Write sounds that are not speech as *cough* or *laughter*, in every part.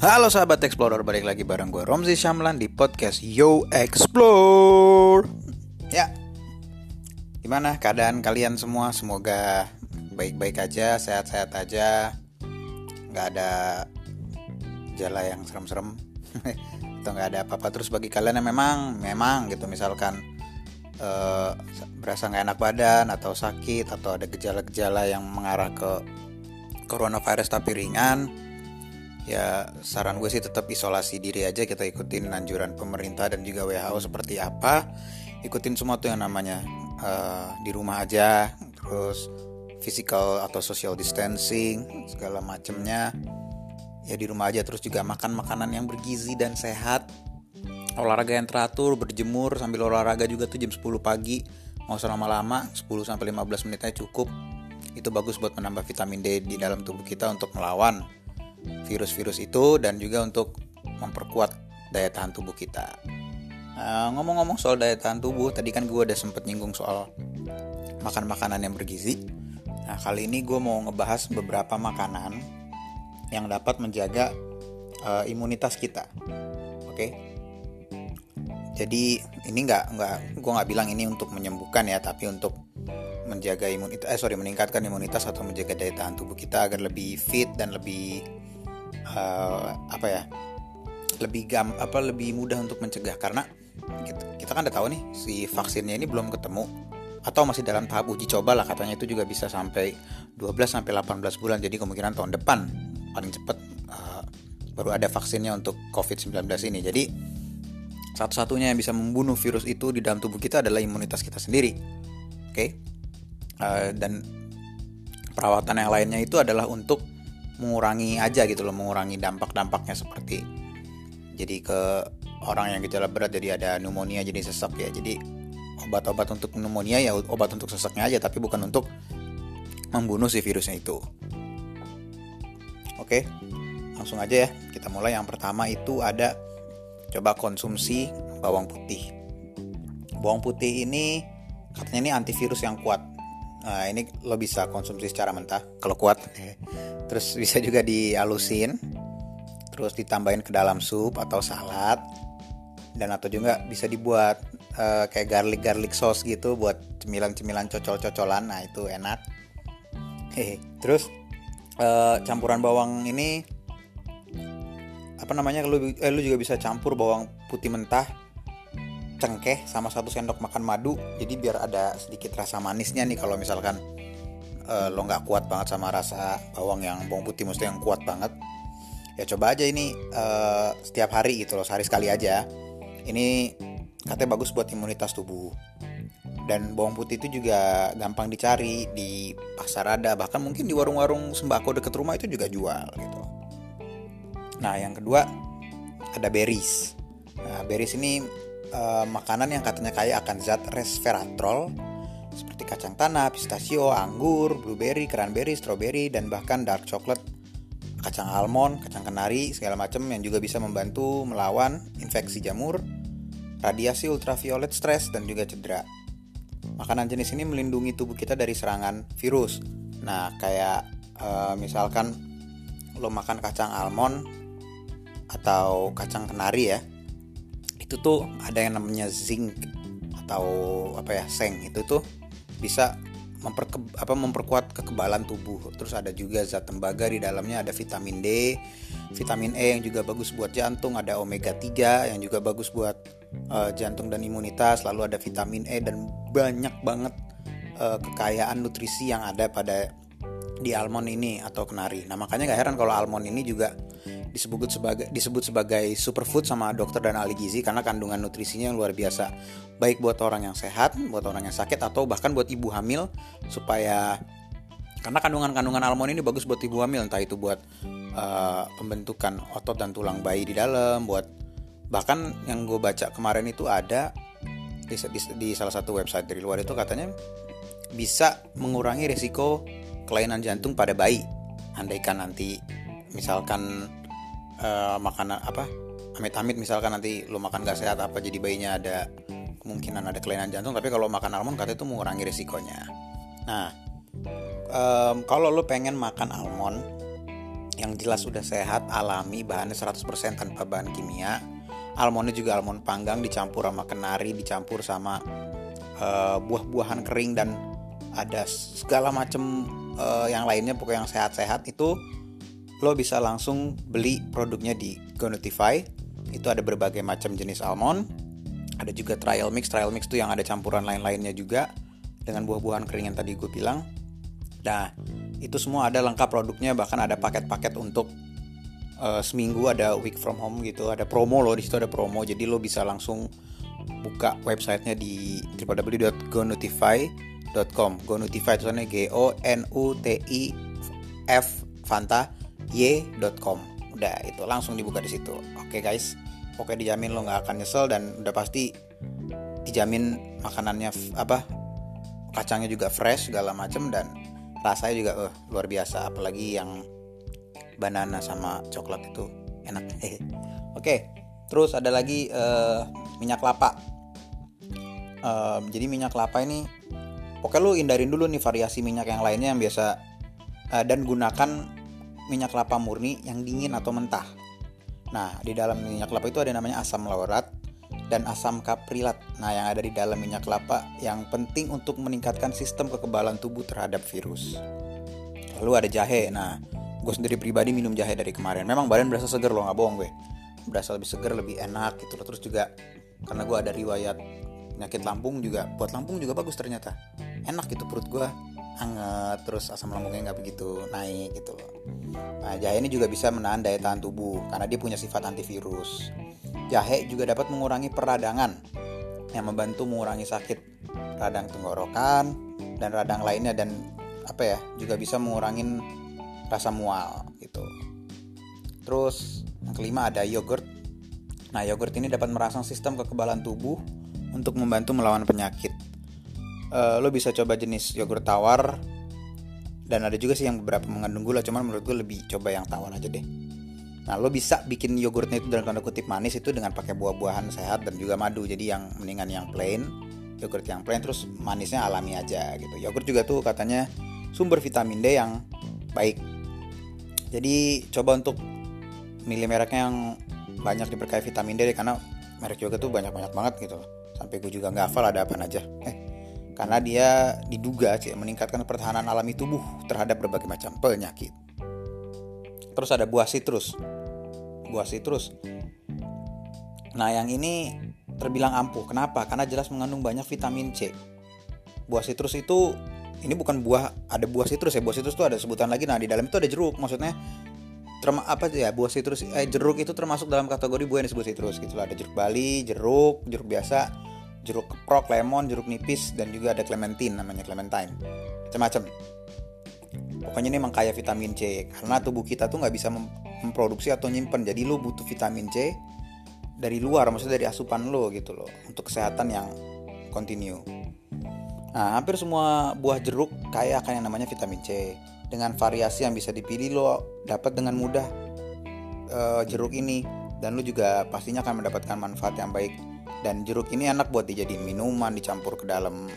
Halo sahabat Explorer, balik lagi bareng gue Romzi Syamlan di podcast Yo Explore. Ya, gimana keadaan kalian semua? Semoga baik-baik aja, sehat-sehat aja. Gak ada jala yang serem-serem. *laughs* Atau gak ada apa-apa Terus bagi kalian yang memang, memang gitu. Misalkan uh, Berasa gak enak badan atau sakit Atau ada gejala-gejala yang mengarah ke coronavirus tapi ringan ya saran gue sih tetap isolasi diri aja kita ikutin anjuran pemerintah dan juga WHO seperti apa. Ikutin semua tuh yang namanya uh, di rumah aja terus physical atau social distancing segala macemnya. Ya di rumah aja terus juga makan makanan yang bergizi dan sehat. Olahraga yang teratur berjemur sambil olahraga juga tuh jam 10 pagi. Mau usah lama-lama 10 sampai 15 menitnya cukup. Itu bagus buat menambah vitamin D di dalam tubuh kita untuk melawan virus-virus itu dan juga untuk memperkuat daya tahan tubuh kita. Nah, ngomong-ngomong soal daya tahan tubuh, tadi kan gue udah sempet nyinggung soal makan makanan yang bergizi. Nah, kali ini gue mau ngebahas beberapa makanan yang dapat menjaga uh, imunitas kita. Oke. Okay? Jadi ini nggak nggak gue nggak bilang ini untuk menyembuhkan ya, tapi untuk menjaga imunitas, eh sorry meningkatkan imunitas atau menjaga daya tahan tubuh kita agar lebih fit dan lebih uh, apa ya lebih gam apa lebih mudah untuk mencegah. Karena kita, kita kan udah tahu nih si vaksinnya ini belum ketemu atau masih dalam tahap uji coba lah. Katanya itu juga bisa sampai 12 sampai 18 bulan. Jadi kemungkinan tahun depan paling cepat uh, baru ada vaksinnya untuk COVID-19 ini. Jadi satu-satunya yang bisa membunuh virus itu di dalam tubuh kita adalah imunitas kita sendiri. Oke? Okay? uh, dan perawatan yang lainnya itu adalah untuk mengurangi aja gitu loh mengurangi dampak-dampaknya seperti jadi ke orang yang gejala berat jadi ada pneumonia jadi sesak ya. Jadi obat-obat untuk pneumonia ya obat untuk sesaknya aja tapi bukan untuk membunuh si virusnya itu. Oke langsung aja ya kita mulai. Yang pertama itu ada coba konsumsi bawang putih. Bawang putih ini katanya ini antivirus yang kuat Nah, ini lo bisa konsumsi secara mentah kalau kuat. Terus bisa juga dialusin. Terus ditambahin ke dalam sup atau salad. Dan atau juga bisa dibuat uh, kayak garlic garlic sauce gitu buat cemilan-cemilan cocol-cocolan. Nah, itu enak. Hehe. Terus uh, campuran bawang ini apa namanya lu eh, juga bisa campur bawang putih mentah cengkeh sama satu sendok makan madu. Jadi biar ada sedikit rasa manisnya nih kalau misalkan uh, lo nggak kuat banget sama rasa bawang yang bawang putih mesti yang kuat banget. Ya coba aja ini uh, setiap hari gitu loh sehari sekali aja. Ini katanya bagus buat imunitas tubuh. Dan bawang putih itu juga gampang dicari di pasar ada. Bahkan mungkin di warung-warung sembako deket rumah itu juga jual gitu. Nah yang kedua ada berries. Nah berries ini uh, makanan yang katanya kaya akan zat resveratrol seperti kacang tanah, pistachio, anggur, blueberry, cranberry, strawberry, dan bahkan dark chocolate, kacang almond, kacang kenari, segala macam yang juga bisa membantu melawan infeksi jamur, radiasi ultraviolet stres, dan juga cedera. Makanan jenis ini melindungi tubuh kita dari serangan virus. Nah, kayak uh, misalkan lo makan kacang almond atau kacang kenari ya, itu tuh ada yang namanya zinc atau apa ya seng itu tuh bisa memperke, apa memperkuat kekebalan tubuh. Terus ada juga zat tembaga di dalamnya ada vitamin D, vitamin E yang juga bagus buat jantung, ada omega 3 yang juga bagus buat uh, jantung dan imunitas, lalu ada vitamin E dan banyak banget uh, kekayaan nutrisi yang ada pada di almond ini atau kenari. Nah, makanya gak heran kalau almond ini juga disebut sebagai disebut sebagai superfood sama dokter dan ahli gizi karena kandungan nutrisinya yang luar biasa. Baik buat orang yang sehat, buat orang yang sakit atau bahkan buat ibu hamil supaya karena kandungan-kandungan almond ini bagus buat ibu hamil entah itu buat uh, pembentukan otot dan tulang bayi di dalam, buat bahkan yang gue baca kemarin itu ada di, di, di salah satu website dari luar itu katanya bisa mengurangi risiko kelainan jantung pada bayi. Andaikan nanti misalkan uh, makanan apa amit-amit misalkan nanti lo makan gak sehat apa jadi bayinya ada kemungkinan ada kelainan jantung tapi kalau makan almond katanya itu mengurangi risikonya nah um, kalau lo pengen makan almond yang jelas udah sehat, alami, bahannya 100% tanpa bahan kimia. Almondnya juga almond panggang dicampur sama kenari, dicampur sama uh, buah-buahan kering dan ada segala macam uh, yang lainnya pokoknya yang sehat-sehat itu lo bisa langsung beli produknya di GoNotify. Itu ada berbagai macam jenis almond. Ada juga trial mix, trial mix itu yang ada campuran lain-lainnya juga dengan buah-buahan kering yang tadi gue bilang. Nah, itu semua ada lengkap produknya bahkan ada paket-paket untuk uh, seminggu ada week from home gitu ada promo loh di situ ada promo jadi lo bisa langsung buka websitenya di www.gonotify.com gonotify itu g o n u t i f fanta y.com udah itu langsung dibuka di situ. Oke okay, guys. Oke dijamin lo nggak akan nyesel dan udah pasti dijamin makanannya apa kacangnya juga fresh segala macem dan rasanya juga uh, luar biasa. Apalagi yang banana sama coklat itu enak. *laughs* Oke terus ada lagi uh, minyak kelapa. Uh, jadi minyak kelapa ini pokoknya lu hindarin dulu nih variasi minyak yang lainnya yang biasa uh, dan gunakan minyak kelapa murni yang dingin atau mentah nah di dalam minyak kelapa itu ada namanya asam laurat dan asam kaprilat. Nah, yang ada di dalam minyak kelapa yang penting untuk meningkatkan sistem kekebalan tubuh terhadap virus. Lalu ada jahe. Nah, gue sendiri pribadi minum jahe dari kemarin. Memang badan berasa seger loh, nggak bohong gue. Berasa lebih seger, lebih enak gitu loh. Terus juga karena gue ada riwayat penyakit lambung juga, buat lambung juga bagus ternyata. Enak gitu perut gue hangat terus asam lambungnya nggak begitu naik gitu loh. Nah, jahe ini juga bisa menahan daya tahan tubuh karena dia punya sifat antivirus. Jahe juga dapat mengurangi peradangan yang membantu mengurangi sakit radang tenggorokan dan radang lainnya dan apa ya juga bisa mengurangi rasa mual gitu. Terus yang kelima ada yogurt. Nah yogurt ini dapat merangsang sistem kekebalan tubuh untuk membantu melawan penyakit. Uh, lo bisa coba jenis yogurt tawar dan ada juga sih yang beberapa mengandung gula cuman menurut gue lebih coba yang tawar aja deh Nah, lo bisa bikin yogurtnya itu dalam tanda kutip manis itu dengan pakai buah-buahan sehat dan juga madu. Jadi yang mendingan yang plain, yogurt yang plain terus manisnya alami aja gitu. Yogurt juga tuh katanya sumber vitamin D yang baik. Jadi coba untuk milih mereknya yang banyak diberkahi vitamin D karena merek yogurt tuh banyak-banyak banget gitu. Sampai gue juga nggak hafal ada apa aja. Eh, karena dia diduga sih meningkatkan pertahanan alami tubuh terhadap berbagai macam penyakit. Terus ada buah citrus buah citrus. Nah, yang ini terbilang ampuh. Kenapa? Karena jelas mengandung banyak vitamin C. Buah citrus itu ini bukan buah, ada buah citrus ya. Buah citrus itu ada sebutan lagi. Nah, di dalam itu ada jeruk. Maksudnya terma apa ya buah citrus eh jeruk itu termasuk dalam kategori buah yang disebut citrus gitu Ada jeruk Bali, jeruk, jeruk biasa, jeruk keprok, lemon, jeruk nipis dan juga ada clementine namanya clementine. Macam-macam. Pokoknya ini emang kaya vitamin C karena tubuh kita tuh nggak bisa memproduksi atau nyimpen. Jadi lo butuh vitamin C dari luar maksudnya dari asupan lo gitu loh untuk kesehatan yang kontinu nah hampir semua buah jeruk kaya akan yang namanya vitamin C. Dengan variasi yang bisa dipilih lo dapat dengan mudah uh, jeruk ini. Dan lo juga pastinya akan mendapatkan manfaat yang baik dan jeruk ini enak buat dijadiin minuman dicampur ke dalam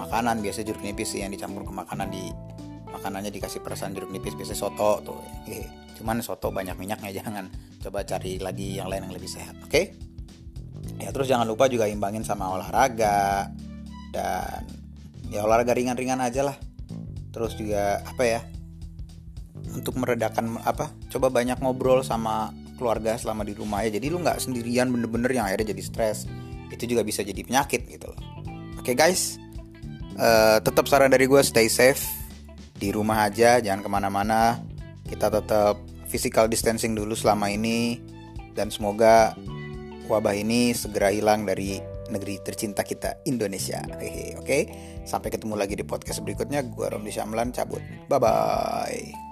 makanan. Biasa jeruk nipis sih yang dicampur ke makanan di makanannya dikasih perasan jeruk nipis. Biasa soto tuh cuman soto banyak minyaknya *laughs* jangan coba cari lagi yang lain yang lebih sehat oke? Okay? ya terus jangan lupa juga imbangin sama olahraga. Dan ya olahraga ringan-ringan aja lah. Terus juga apa ya untuk meredakan apa coba banyak ngobrol sama keluarga selama di rumah ya. Jadi lu nggak sendirian bener-bener yang akhirnya jadi stres. Itu juga bisa jadi penyakit gitu loh. Oke okay, guys. Uh, tetap saran dari gue stay safe. Di rumah aja jangan ke mana-mana. Kita tetap physical distancing dulu selama ini. Dan semoga wabah ini segera hilang dari negeri tercinta kita Indonesia. Hehe oke? Okay? sampai ketemu lagi di podcast berikutnya. Gue Romli Syamlan cabut. Bye bye